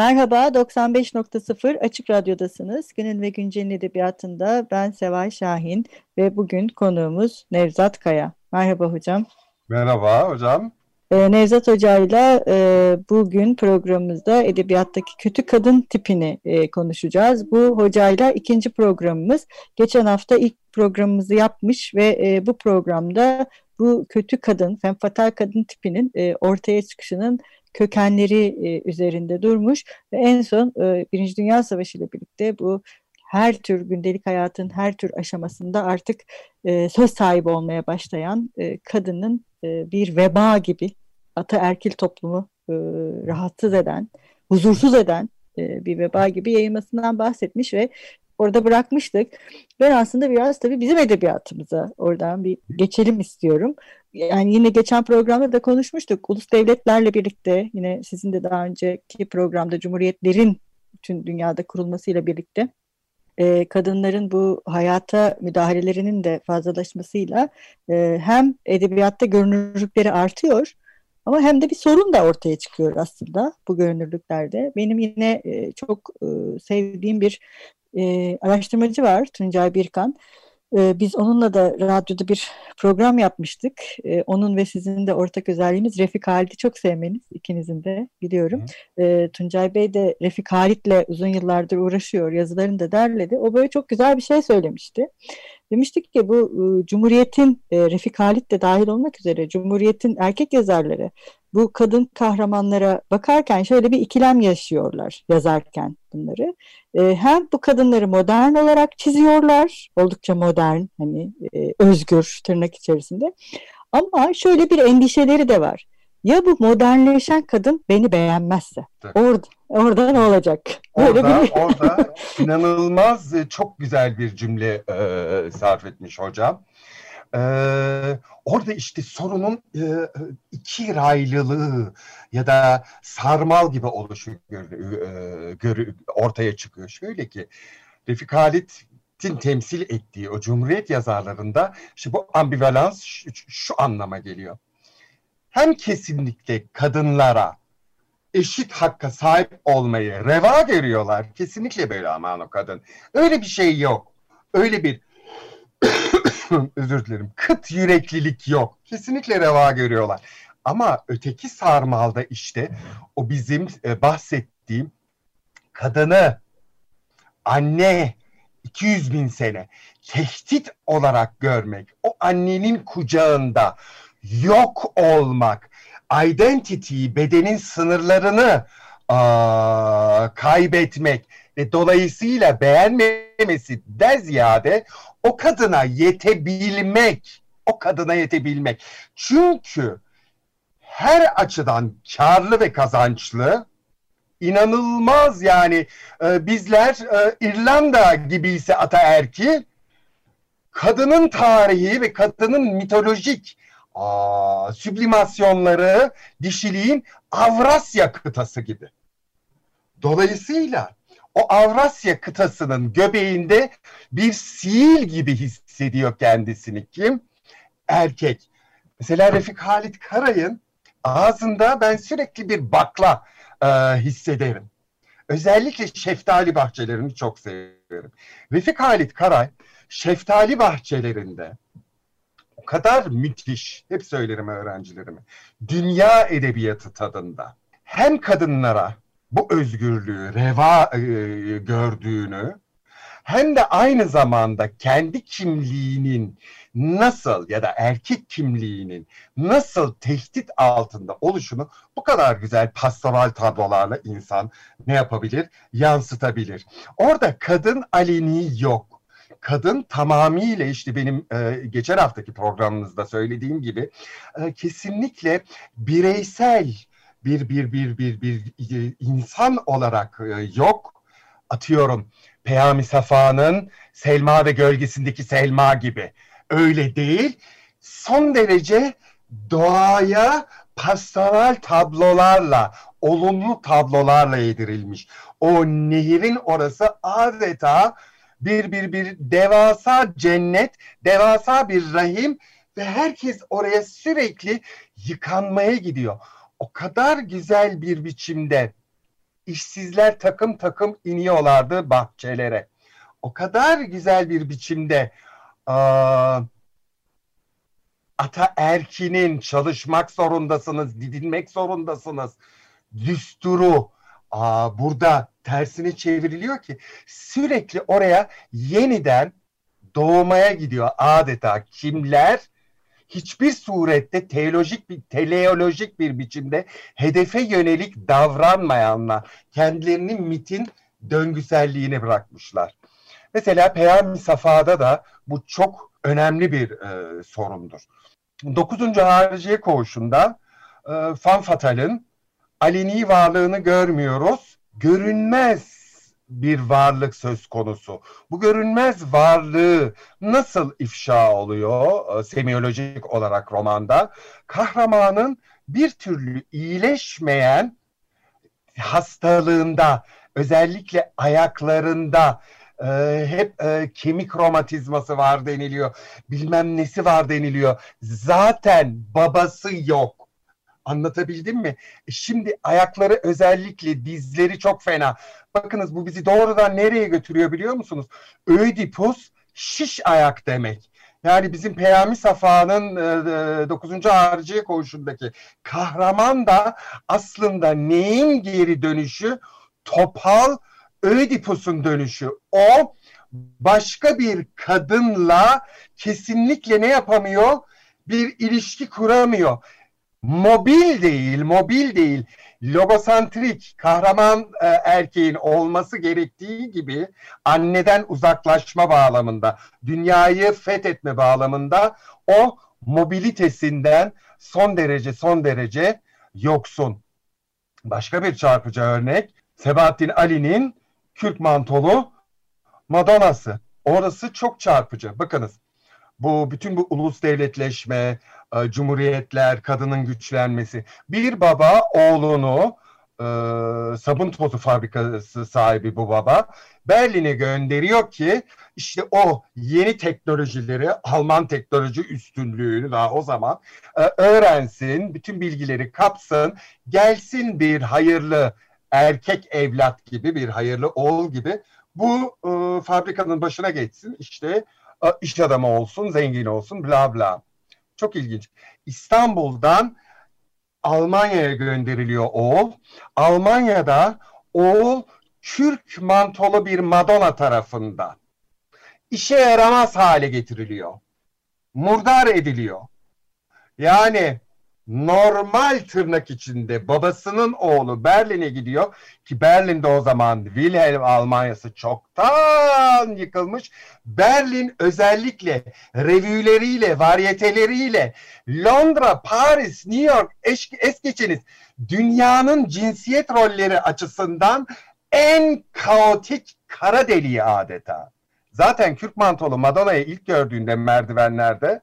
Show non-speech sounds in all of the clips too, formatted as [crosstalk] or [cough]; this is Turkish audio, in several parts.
Merhaba, 95.0 Açık Radyo'dasınız. Günün ve Güncel'in edebiyatında ben Seval Şahin ve bugün konuğumuz Nevzat Kaya. Merhaba hocam. Merhaba hocam. Ee, Nevzat Hoca'yla e, bugün programımızda edebiyattaki kötü kadın tipini e, konuşacağız. Bu hocayla ikinci programımız. Geçen hafta ilk programımızı yapmış ve e, bu programda bu kötü kadın, femfatal kadın tipinin e, ortaya çıkışının kökenleri e, üzerinde durmuş ve en son e, Birinci Dünya Savaşı ile birlikte bu her tür gündelik hayatın her tür aşamasında artık e, söz sahibi olmaya başlayan e, kadının e, bir veba gibi ataerkil toplumu e, rahatsız eden, huzursuz eden e, bir veba gibi yayılmasından bahsetmiş ve orada bırakmıştık. Ben aslında biraz tabii bizim edebiyatımıza oradan bir geçelim istiyorum. Yani yine geçen programda da konuşmuştuk. Ulus devletlerle birlikte yine sizin de daha önceki programda cumhuriyetlerin bütün dünyada kurulmasıyla birlikte e, kadınların bu hayata müdahalelerinin de fazlalaşmasıyla e, hem edebiyatta görünürlükleri artıyor ama hem de bir sorun da ortaya çıkıyor aslında bu görünürlüklerde. Benim yine e, çok sevdiğim bir e, araştırmacı var Tuncay Birkan. E, biz onunla da radyoda bir program yapmıştık. E, onun ve sizin de ortak özelliğiniz Refik Halit'i çok sevmeniz ikinizin de biliyorum. E, Tuncay Bey de Refik Halit'le uzun yıllardır uğraşıyor. Yazılarını da derledi. O böyle çok güzel bir şey söylemişti. Demiştik ki bu e, Cumhuriyet'in e, Refik Halit de dahil olmak üzere Cumhuriyet'in erkek yazarları bu kadın kahramanlara bakarken şöyle bir ikilem yaşıyorlar yazarken bunları. E, hem bu kadınları modern olarak çiziyorlar, oldukça modern, hani e, özgür tırnak içerisinde. Ama şöyle bir endişeleri de var. Ya bu modernleşen kadın beni beğenmezse? Orada, orada ne olacak? Böyle orada, bir... orada [laughs] inanılmaz e, çok güzel bir cümle e, sarf etmiş hocam. Ee, orada işte sorunun e, iki raylılığı ya da sarmal gibi oluşu gör, e, gör, ortaya çıkıyor. Şöyle ki Refik Halit'in temsil ettiği o Cumhuriyet yazarlarında işte bu ambivalans şu, şu anlama geliyor. Hem kesinlikle kadınlara eşit hakka sahip olmayı reva görüyorlar. Kesinlikle böyle aman o kadın. Öyle bir şey yok. Öyle bir [coughs] özür dilerim. Kıt yüreklilik yok. Kesinlikle reva görüyorlar. Ama öteki sarmalda işte o bizim e, bahsettiğim kadını anne 200 bin sene tehdit olarak görmek, o annenin kucağında yok olmak, identity, bedenin sınırlarını aa, kaybetmek ve dolayısıyla beğenmemesi de ziyade o kadına yetebilmek, o kadına yetebilmek. Çünkü her açıdan karlı ve kazançlı, inanılmaz yani e, bizler e, İrlanda gibiyse ataerki, kadının tarihi ve kadının mitolojik aa, süblimasyonları dişiliğin Avrasya kıtası gibi. Dolayısıyla o Avrasya kıtasının göbeğinde bir sil gibi hissediyor kendisini. Kim? Erkek. Mesela Refik Halit Karay'ın ağzında ben sürekli bir bakla e, hissederim. Özellikle şeftali bahçelerini çok severim. Refik Halit Karay şeftali bahçelerinde o kadar müthiş, hep söylerim öğrencilerime, dünya edebiyatı tadında hem kadınlara bu özgürlüğü reva e, gördüğünü hem de aynı zamanda kendi kimliğinin nasıl ya da erkek kimliğinin nasıl tehdit altında oluşunu bu kadar güzel pastoral tablolarla insan ne yapabilir? Yansıtabilir. Orada kadın aleni yok. Kadın tamamıyla işte benim e, geçen haftaki programımızda söylediğim gibi e, kesinlikle bireysel bir bir bir bir bir, bir insan olarak e, yok. Atıyorum Peyami Safa'nın Selma ve Gölgesindeki Selma gibi. Öyle değil. Son derece doğaya pastoral tablolarla, olumlu tablolarla yedirilmiş. O nehirin orası adeta bir bir bir devasa cennet, devasa bir rahim ve herkes oraya sürekli yıkanmaya gidiyor. O kadar güzel bir biçimde işsizler takım takım iniyorlardı bahçelere. O kadar güzel bir biçimde ata erkinin çalışmak zorundasınız, didinmek zorundasınız. Düsturu aa, burada tersine çevriliyor ki sürekli oraya yeniden doğmaya gidiyor adeta kimler hiçbir surette teolojik bir teleolojik bir biçimde hedefe yönelik davranmayanlar kendilerini mitin döngüselliğine bırakmışlar. Mesela Peyami Safa'da da bu çok önemli bir e, sorundur. 9. Hariciye Koğuşu'nda e, Fan Fatal'ın aleni varlığını görmüyoruz. Görünmez bir varlık söz konusu. Bu görünmez varlığı nasıl ifşa oluyor e, semiyolojik olarak romanda? Kahramanın bir türlü iyileşmeyen hastalığında, özellikle ayaklarında e, hep e, kemik romatizması var deniliyor. Bilmem nesi var deniliyor. Zaten babası yok. Anlatabildim mi? E, şimdi ayakları özellikle dizleri çok fena. Bakınız bu bizi doğrudan nereye götürüyor biliyor musunuz? Ödipus şiş ayak demek. Yani bizim Peyami Safa'nın e, 9. Hariciye koğuşundaki kahraman da aslında neyin geri dönüşü? Topal Ödipus'un dönüşü. O başka bir kadınla kesinlikle ne yapamıyor? Bir ilişki kuramıyor. Mobil değil, mobil değil. Logosantrik, kahraman e, erkeğin olması gerektiği gibi anneden uzaklaşma bağlamında, dünyayı fethetme bağlamında o mobilitesinden son derece son derece yoksun. Başka bir çarpıcı örnek Sebahattin Ali'nin kürk mantolu Madonna'sı. Orası çok çarpıcı. Bakınız bu bütün bu ulus devletleşme, e, cumhuriyetler, kadının güçlenmesi. Bir baba oğlunu e, sabun tozu fabrikası sahibi bu baba Berlin'e gönderiyor ki işte o yeni teknolojileri Alman teknoloji üstünlüğünü daha o zaman e, öğrensin, bütün bilgileri kapsın, gelsin bir hayırlı erkek evlat gibi bir hayırlı oğul gibi bu e, fabrikanın başına geçsin işte iş adamı olsun zengin olsun bla bla. Çok ilginç. İstanbul'dan Almanya'ya gönderiliyor oğul. Almanya'da oğul Kürk mantolu bir Madonna tarafından işe yaramaz hale getiriliyor. Murdar ediliyor. Yani normal tırnak içinde babasının oğlu Berlin'e gidiyor ki Berlin'de o zaman Wilhelm Almanyası çoktan yıkılmış. Berlin özellikle revüleriyle, varyeteleriyle Londra, Paris, New York es, es geçiniz dünyanın cinsiyet rolleri açısından en kaotik kara deliği adeta. Zaten Kürk mantolu Madonna'yı ilk gördüğünde merdivenlerde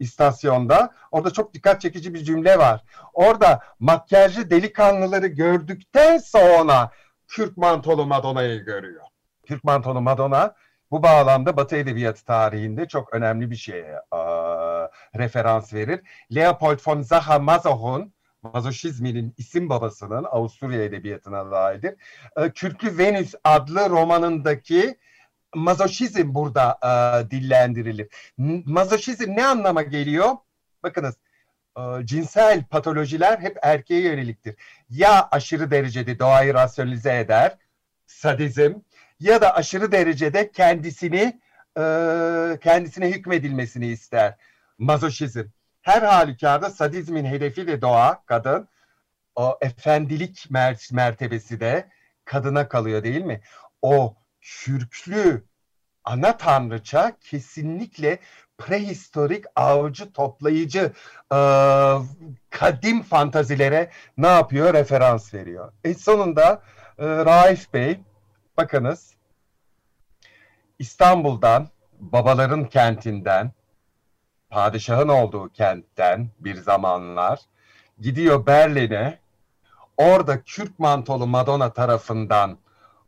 istasyonda. Orada çok dikkat çekici bir cümle var. Orada makyajlı delikanlıları gördükten sonra Kürk mantolu Madonna'yı görüyor. Kürk mantolu Madonna bu bağlamda Batı Edebiyatı tarihinde çok önemli bir şeye e, referans verir. Leopold von Sacher-Masoch'un Mazoşizminin isim babasının Avusturya Edebiyatı'na dairdir. E, Kürklü Venüs adlı romanındaki mazoşizm burada e, dillendirilir. Mazoşizm ne anlama geliyor? Bakınız e, cinsel patolojiler hep erkeğe yöneliktir. Ya aşırı derecede doğayı rasyonalize eder, sadizm ya da aşırı derecede kendisini e, kendisine hükmedilmesini ister. Mazoşizm. Her halükarda sadizmin hedefi de doğa, kadın. O efendilik mertebesi de kadına kalıyor değil mi? O kürklü ana tanrıça kesinlikle prehistorik avcı toplayıcı e, kadim fantazilere ne yapıyor? Referans veriyor. E sonunda e, Raif Bey bakınız İstanbul'dan babaların kentinden padişahın olduğu kentten bir zamanlar gidiyor Berlin'e orada Kürk mantolu Madonna tarafından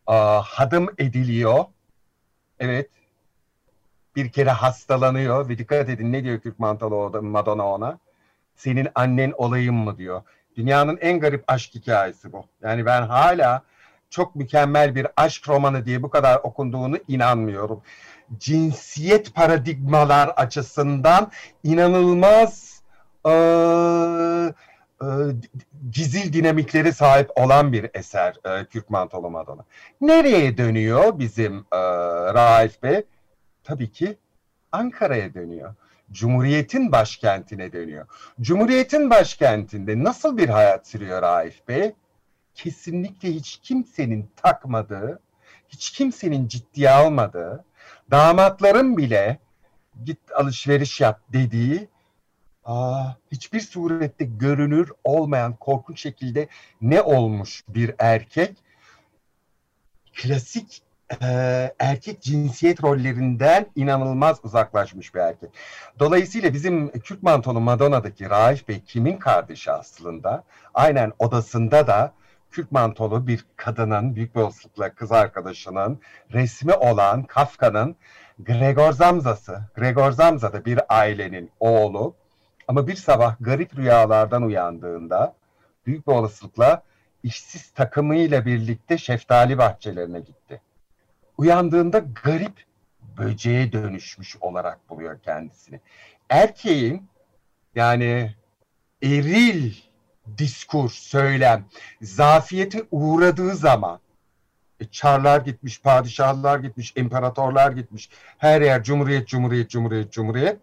hadım ediliyor. Evet bir kere hastalanıyor ve dikkat edin ne diyor Kürk mantolu Madonna ona? Senin annen olayım mı diyor. Dünyanın en garip aşk hikayesi bu. Yani ben hala çok mükemmel bir aşk romanı diye bu kadar okunduğunu inanmıyorum. Cinsiyet paradigmalar açısından inanılmaz e, e, gizil dinamikleri sahip olan bir eser e, Kürk Mantolu Madonna. Nereye dönüyor bizim e, Raif Bey? tabii ki Ankara'ya dönüyor. Cumhuriyet'in başkentine dönüyor. Cumhuriyet'in başkentinde nasıl bir hayat sürüyor Raif Bey? Kesinlikle hiç kimsenin takmadığı, hiç kimsenin ciddiye almadığı, damatların bile git alışveriş yap dediği aa, hiçbir surette görünür olmayan korkunç şekilde ne olmuş bir erkek klasik e, erkek cinsiyet rollerinden inanılmaz uzaklaşmış bir erkek. Dolayısıyla bizim Kürt mantolu Madonna'daki Raif Bey kimin kardeşi aslında? Aynen odasında da Kürt mantolu bir kadının, büyük bir olasılıkla kız arkadaşının resmi olan Kafka'nın Gregor Zamza'sı. Gregor Zamza da bir ailenin oğlu. Ama bir sabah garip rüyalardan uyandığında büyük bir olasılıkla işsiz takımıyla birlikte şeftali bahçelerine gitti uyandığında garip böceğe dönüşmüş olarak buluyor kendisini. Erkeğin yani eril diskur, söylem, zafiyete uğradığı zaman e, çarlar gitmiş, padişahlar gitmiş, imparatorlar gitmiş. Her yer cumhuriyet, cumhuriyet, cumhuriyet, cumhuriyet.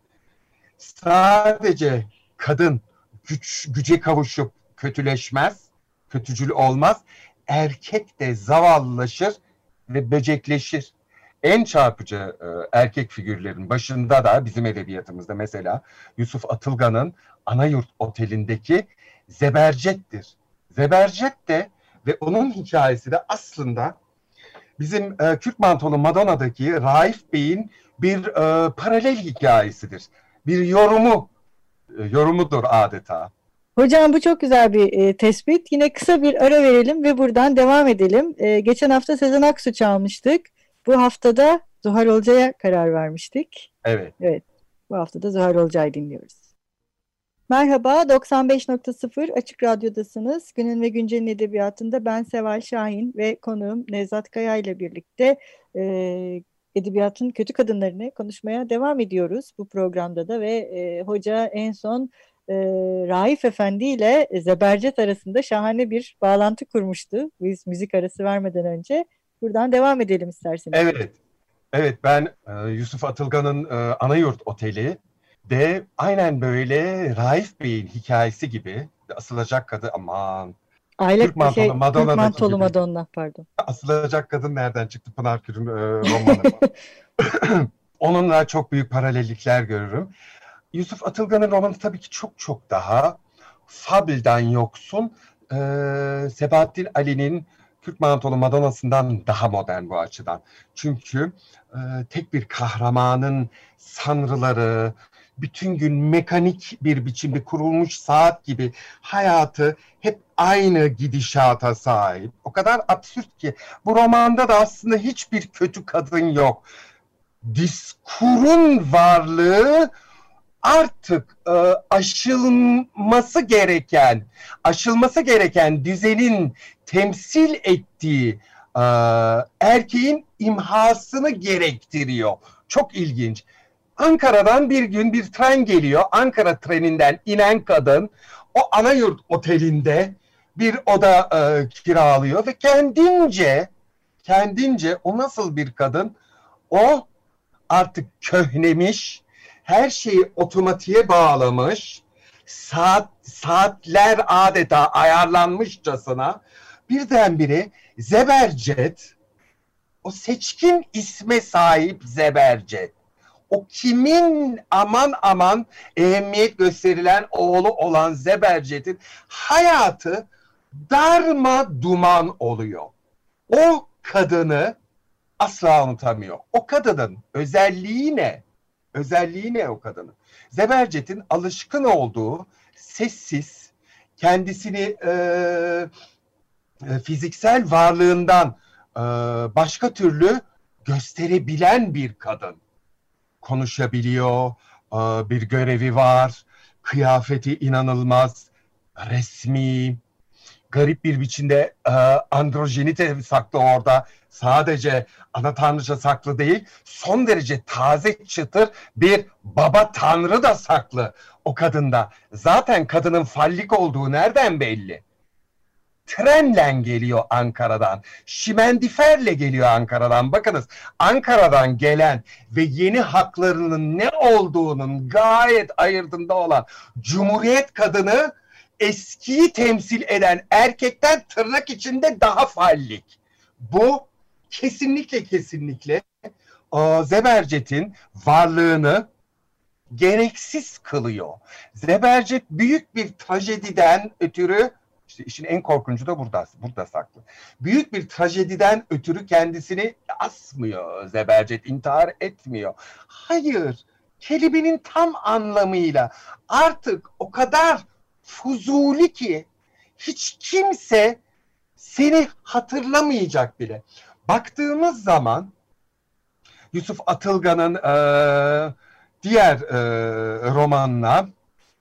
Sadece kadın güç, güce kavuşup kötüleşmez, kötücül olmaz. Erkek de zavallılaşır ve böcekleşir. En çarpıcı e, erkek figürlerin başında da bizim edebiyatımızda mesela Yusuf Atılgan'ın Anayurt Oteli'ndeki Zebercet'tir. Zebercet de ve onun hikayesi de aslında bizim e, Kürt Mantolu Madonna'daki Raif Bey'in bir e, paralel hikayesidir. Bir yorumu, e, yorumudur adeta. Hocam bu çok güzel bir e, tespit. Yine kısa bir ara verelim ve buradan devam edelim. E, geçen hafta Sezen Aksu çalmıştık. Bu haftada Zuhal Olcay'a karar vermiştik. Evet. Evet. Bu haftada Zuhal Olcay dinliyoruz. Merhaba, 95.0 Açık Radyo'dasınız. Günün ve Güncel'in edebiyatında ben Seval Şahin ve konuğum Nevzat Kaya ile birlikte e, edebiyatın kötü kadınlarını konuşmaya devam ediyoruz bu programda da ve e, hoca en son e, Raif Efendi ile Zebercet arasında şahane bir bağlantı kurmuştu. Biz müzik arası vermeden önce. Buradan devam edelim isterseniz. Evet. Evet ben e, Yusuf Atılgan'ın e, Anayurt Oteli de aynen böyle Raif Bey'in hikayesi gibi asılacak kadın aman Aile Türk mantolu, şey, Madonna Türk mantolu Madonna pardon. Asılacak kadın nereden çıktı Pınar Kür'ün e, [laughs] romanı. [clears throat] Onunla çok büyük paralellikler görürüm. Yusuf Atılgan'ın romanı tabii ki çok çok daha fabelden yoksun. Ee, Sebahattin Ali'nin Türk Mantolu Madonna'sından daha modern bu açıdan. Çünkü e, tek bir kahramanın sanrıları, bütün gün mekanik bir biçimde kurulmuş saat gibi hayatı hep aynı gidişata sahip. O kadar absürt ki bu romanda da aslında hiçbir kötü kadın yok. Diskurun varlığı artık e, aşılması gereken, aşılması gereken düzenin temsil ettiği e, erkeğin imhasını gerektiriyor. Çok ilginç. Ankara'dan bir gün bir tren geliyor. Ankara treninden inen kadın o Anayurt Oteli'nde bir oda e, kiralıyor ve kendince kendince o nasıl bir kadın? O artık köhnemiş, her şeyi otomatiğe bağlamış, saat saatler adeta ayarlanmışçasına birdenbire Zebercet o seçkin isme sahip Zebercet o kimin aman aman ehemmiyet gösterilen oğlu olan Zebercet'in hayatı darma duman oluyor. O kadını asla unutamıyor. O kadının özelliği ne? Özelliği ne o kadının? Zebercet'in alışkın olduğu sessiz, kendisini e, e, fiziksel varlığından e, başka türlü gösterebilen bir kadın. Konuşabiliyor, e, bir görevi var, kıyafeti inanılmaz, resmi, garip bir biçimde e, androjenite saklı orada. Sadece ana tanrıça saklı değil, son derece taze çıtır bir baba tanrı da saklı o kadında. Zaten kadının fallik olduğu nereden belli? Trenle geliyor Ankara'dan. Şimendiferle geliyor Ankara'dan. Bakınız Ankara'dan gelen ve yeni haklarının ne olduğunun gayet ayırdında olan Cumhuriyet kadını eskiyi temsil eden erkekten tırnak içinde daha fallik. Bu kesinlikle kesinlikle Zebercet'in varlığını gereksiz kılıyor. Zebercet büyük bir trajediden ötürü işte işin en korkuncu da burada, burada saklı. Büyük bir trajediden ötürü kendisini asmıyor Zebercet, intihar etmiyor. Hayır, kelimenin tam anlamıyla artık o kadar fuzuli ki hiç kimse seni hatırlamayacak bile. Baktığımız zaman Yusuf Atılgan'ın e, diğer e, romanına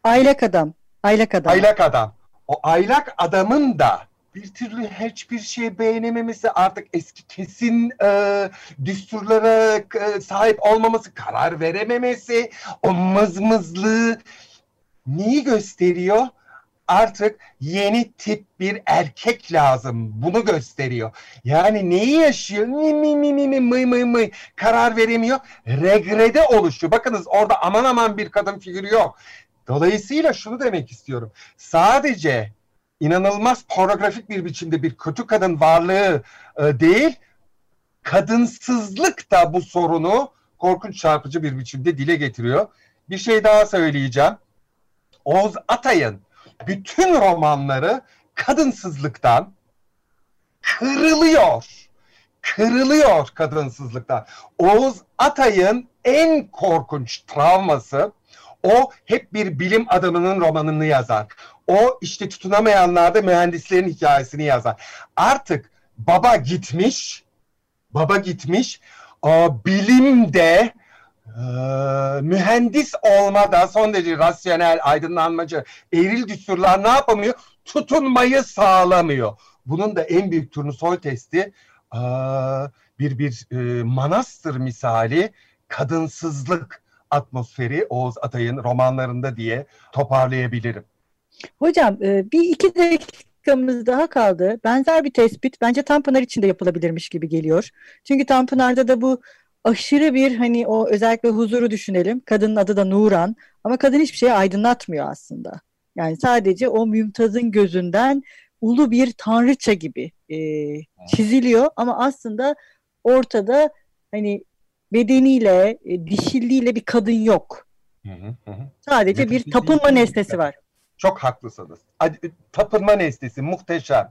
Aylak Adam. Aylak Adam. Aylak Adam. O aylak adamın da bir türlü hiçbir şey beğenememesi artık eski kesin e, düsturlara e, sahip olmaması, karar verememesi, o mızmızlığı neyi gösteriyor? Artık yeni tip bir erkek lazım. Bunu gösteriyor. Yani neyi yaşıyor? Mi mi mi mi mi mıy mıy mıy karar veremiyor. Regrede oluşuyor. Bakınız orada aman aman bir kadın figürü yok. Dolayısıyla şunu demek istiyorum. Sadece inanılmaz pornografik bir biçimde bir kötü kadın varlığı e, değil, kadınsızlık da bu sorunu korkunç çarpıcı bir biçimde dile getiriyor. Bir şey daha söyleyeceğim. Oğuz Atay'ın bütün romanları kadınsızlıktan kırılıyor. Kırılıyor kadınsızlıktan. Oğuz Atay'ın en korkunç travması o hep bir bilim adamının romanını yazar. O işte tutunamayanlarda mühendislerin hikayesini yazar. Artık baba gitmiş, baba gitmiş, bilimde e, mühendis olmada son derece rasyonel, aydınlanmacı, eril düsturlar ne yapamıyor? Tutunmayı sağlamıyor. Bunun da en büyük turnusol testi bir bir e, manastır misali kadınsızlık atmosferi Oğuz Atay'ın romanlarında diye toparlayabilirim. Hocam e, bir iki dakikamız daha kaldı. Benzer bir tespit bence Tanpınar için de yapılabilirmiş gibi geliyor. Çünkü Tanpınar'da da bu aşırı bir hani o özellikle huzuru düşünelim. Kadının adı da Nuran ama kadın hiçbir şeyi aydınlatmıyor aslında. Yani sadece o Mümtaz'ın gözünden ulu bir tanrıça gibi e, çiziliyor ama aslında ortada hani bedeniyle, e, dişilliğiyle bir kadın yok. Hı hı hı. Sadece bir tapınma nesnesi var. Çok haklısınız. Tapınma nesnesi muhteşem.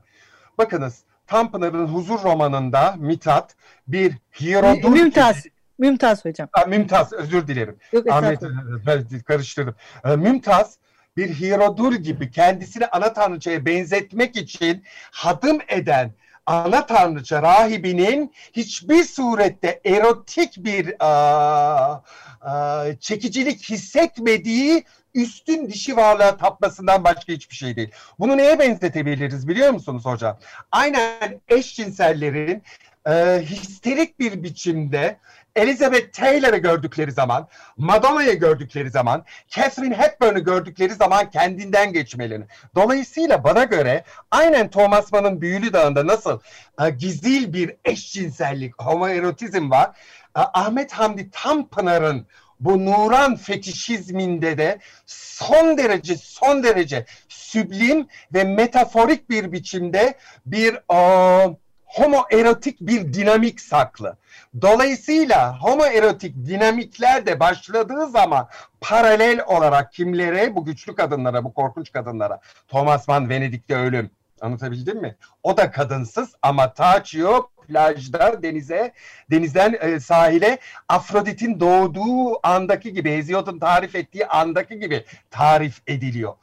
Bakınız Tanpınar'ın Huzur romanında Mithat bir hierodur... Mümtaz. Mümtaz hocam. Ha, Mümtaz özür dilerim. Yok, Ahmet ben karıştırdım. Mümtaz bir hierodur gibi kendisini ana tanrıçaya benzetmek için hadım eden ana tanrıça rahibinin hiçbir surette erotik bir a, a, çekicilik hissetmediği üstün dişi varlığa tapmasından başka hiçbir şey değil. Bunu neye benzetebiliriz biliyor musunuz hocam? Aynen eşcinsellerin e, histerik bir biçimde Elizabeth Taylor'ı gördükleri zaman, Madonna'yı gördükleri zaman, Catherine Hepburn'u gördükleri zaman kendinden geçmelerini. Dolayısıyla bana göre aynen Thomas Mann'ın Büyülü Dağı'nda nasıl e, gizil bir eşcinsellik, homoerotizm var. E, Ahmet Hamdi Tanpınar'ın bu Nuran fetişizminde de son derece son derece süblim ve metaforik bir biçimde bir o, homoerotik bir dinamik saklı. Dolayısıyla homoerotik dinamikler de başladığı zaman paralel olarak kimlere? Bu güçlü kadınlara, bu korkunç kadınlara. Thomas Mann Venedik'te ölüm. Anlatabildim mi? O da kadınsız ama Tachio plajda denize, denizden e, sahile Afrodit'in doğduğu andaki gibi, Hesiod'un tarif ettiği andaki gibi tarif ediliyor.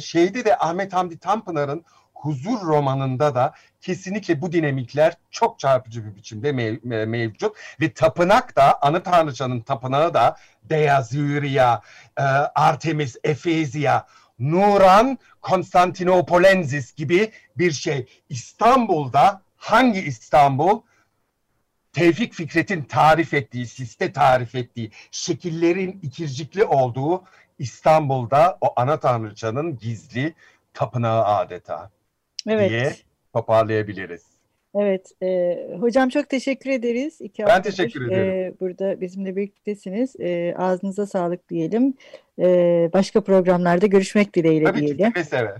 Şeyde de Ahmet Hamdi Tanpınar'ın Huzur romanında da kesinlikle bu dinamikler çok çarpıcı bir biçimde mev- mevcut ve tapınak da Anı Tanrıçanın tapınağı da Deazüria, e, Artemis Efezia, Nuran Konstantinopolensis gibi bir şey. İstanbul'da hangi İstanbul? Tevfik Fikret'in tarif ettiği, siste tarif ettiği şekillerin ikircikli olduğu İstanbul'da o ana tanrıçanın gizli tapınağı adeta evet. diye toparlayabiliriz. Evet, e, hocam çok teşekkür ederiz. İki ben teşekkür ederim. E, burada bizimle birliktesiniz. E, ağzınıza sağlık diyelim. E, başka programlarda görüşmek dileğiyle Tabii diyelim. Tabii ki seve seve.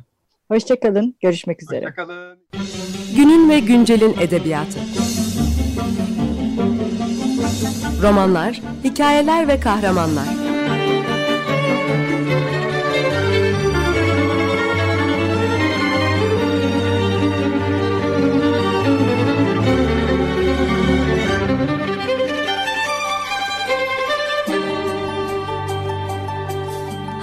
Hoşçakalın, görüşmek üzere. Hoşçakalın. Günün ve güncelin edebiyatı. Romanlar, hikayeler ve kahramanlar.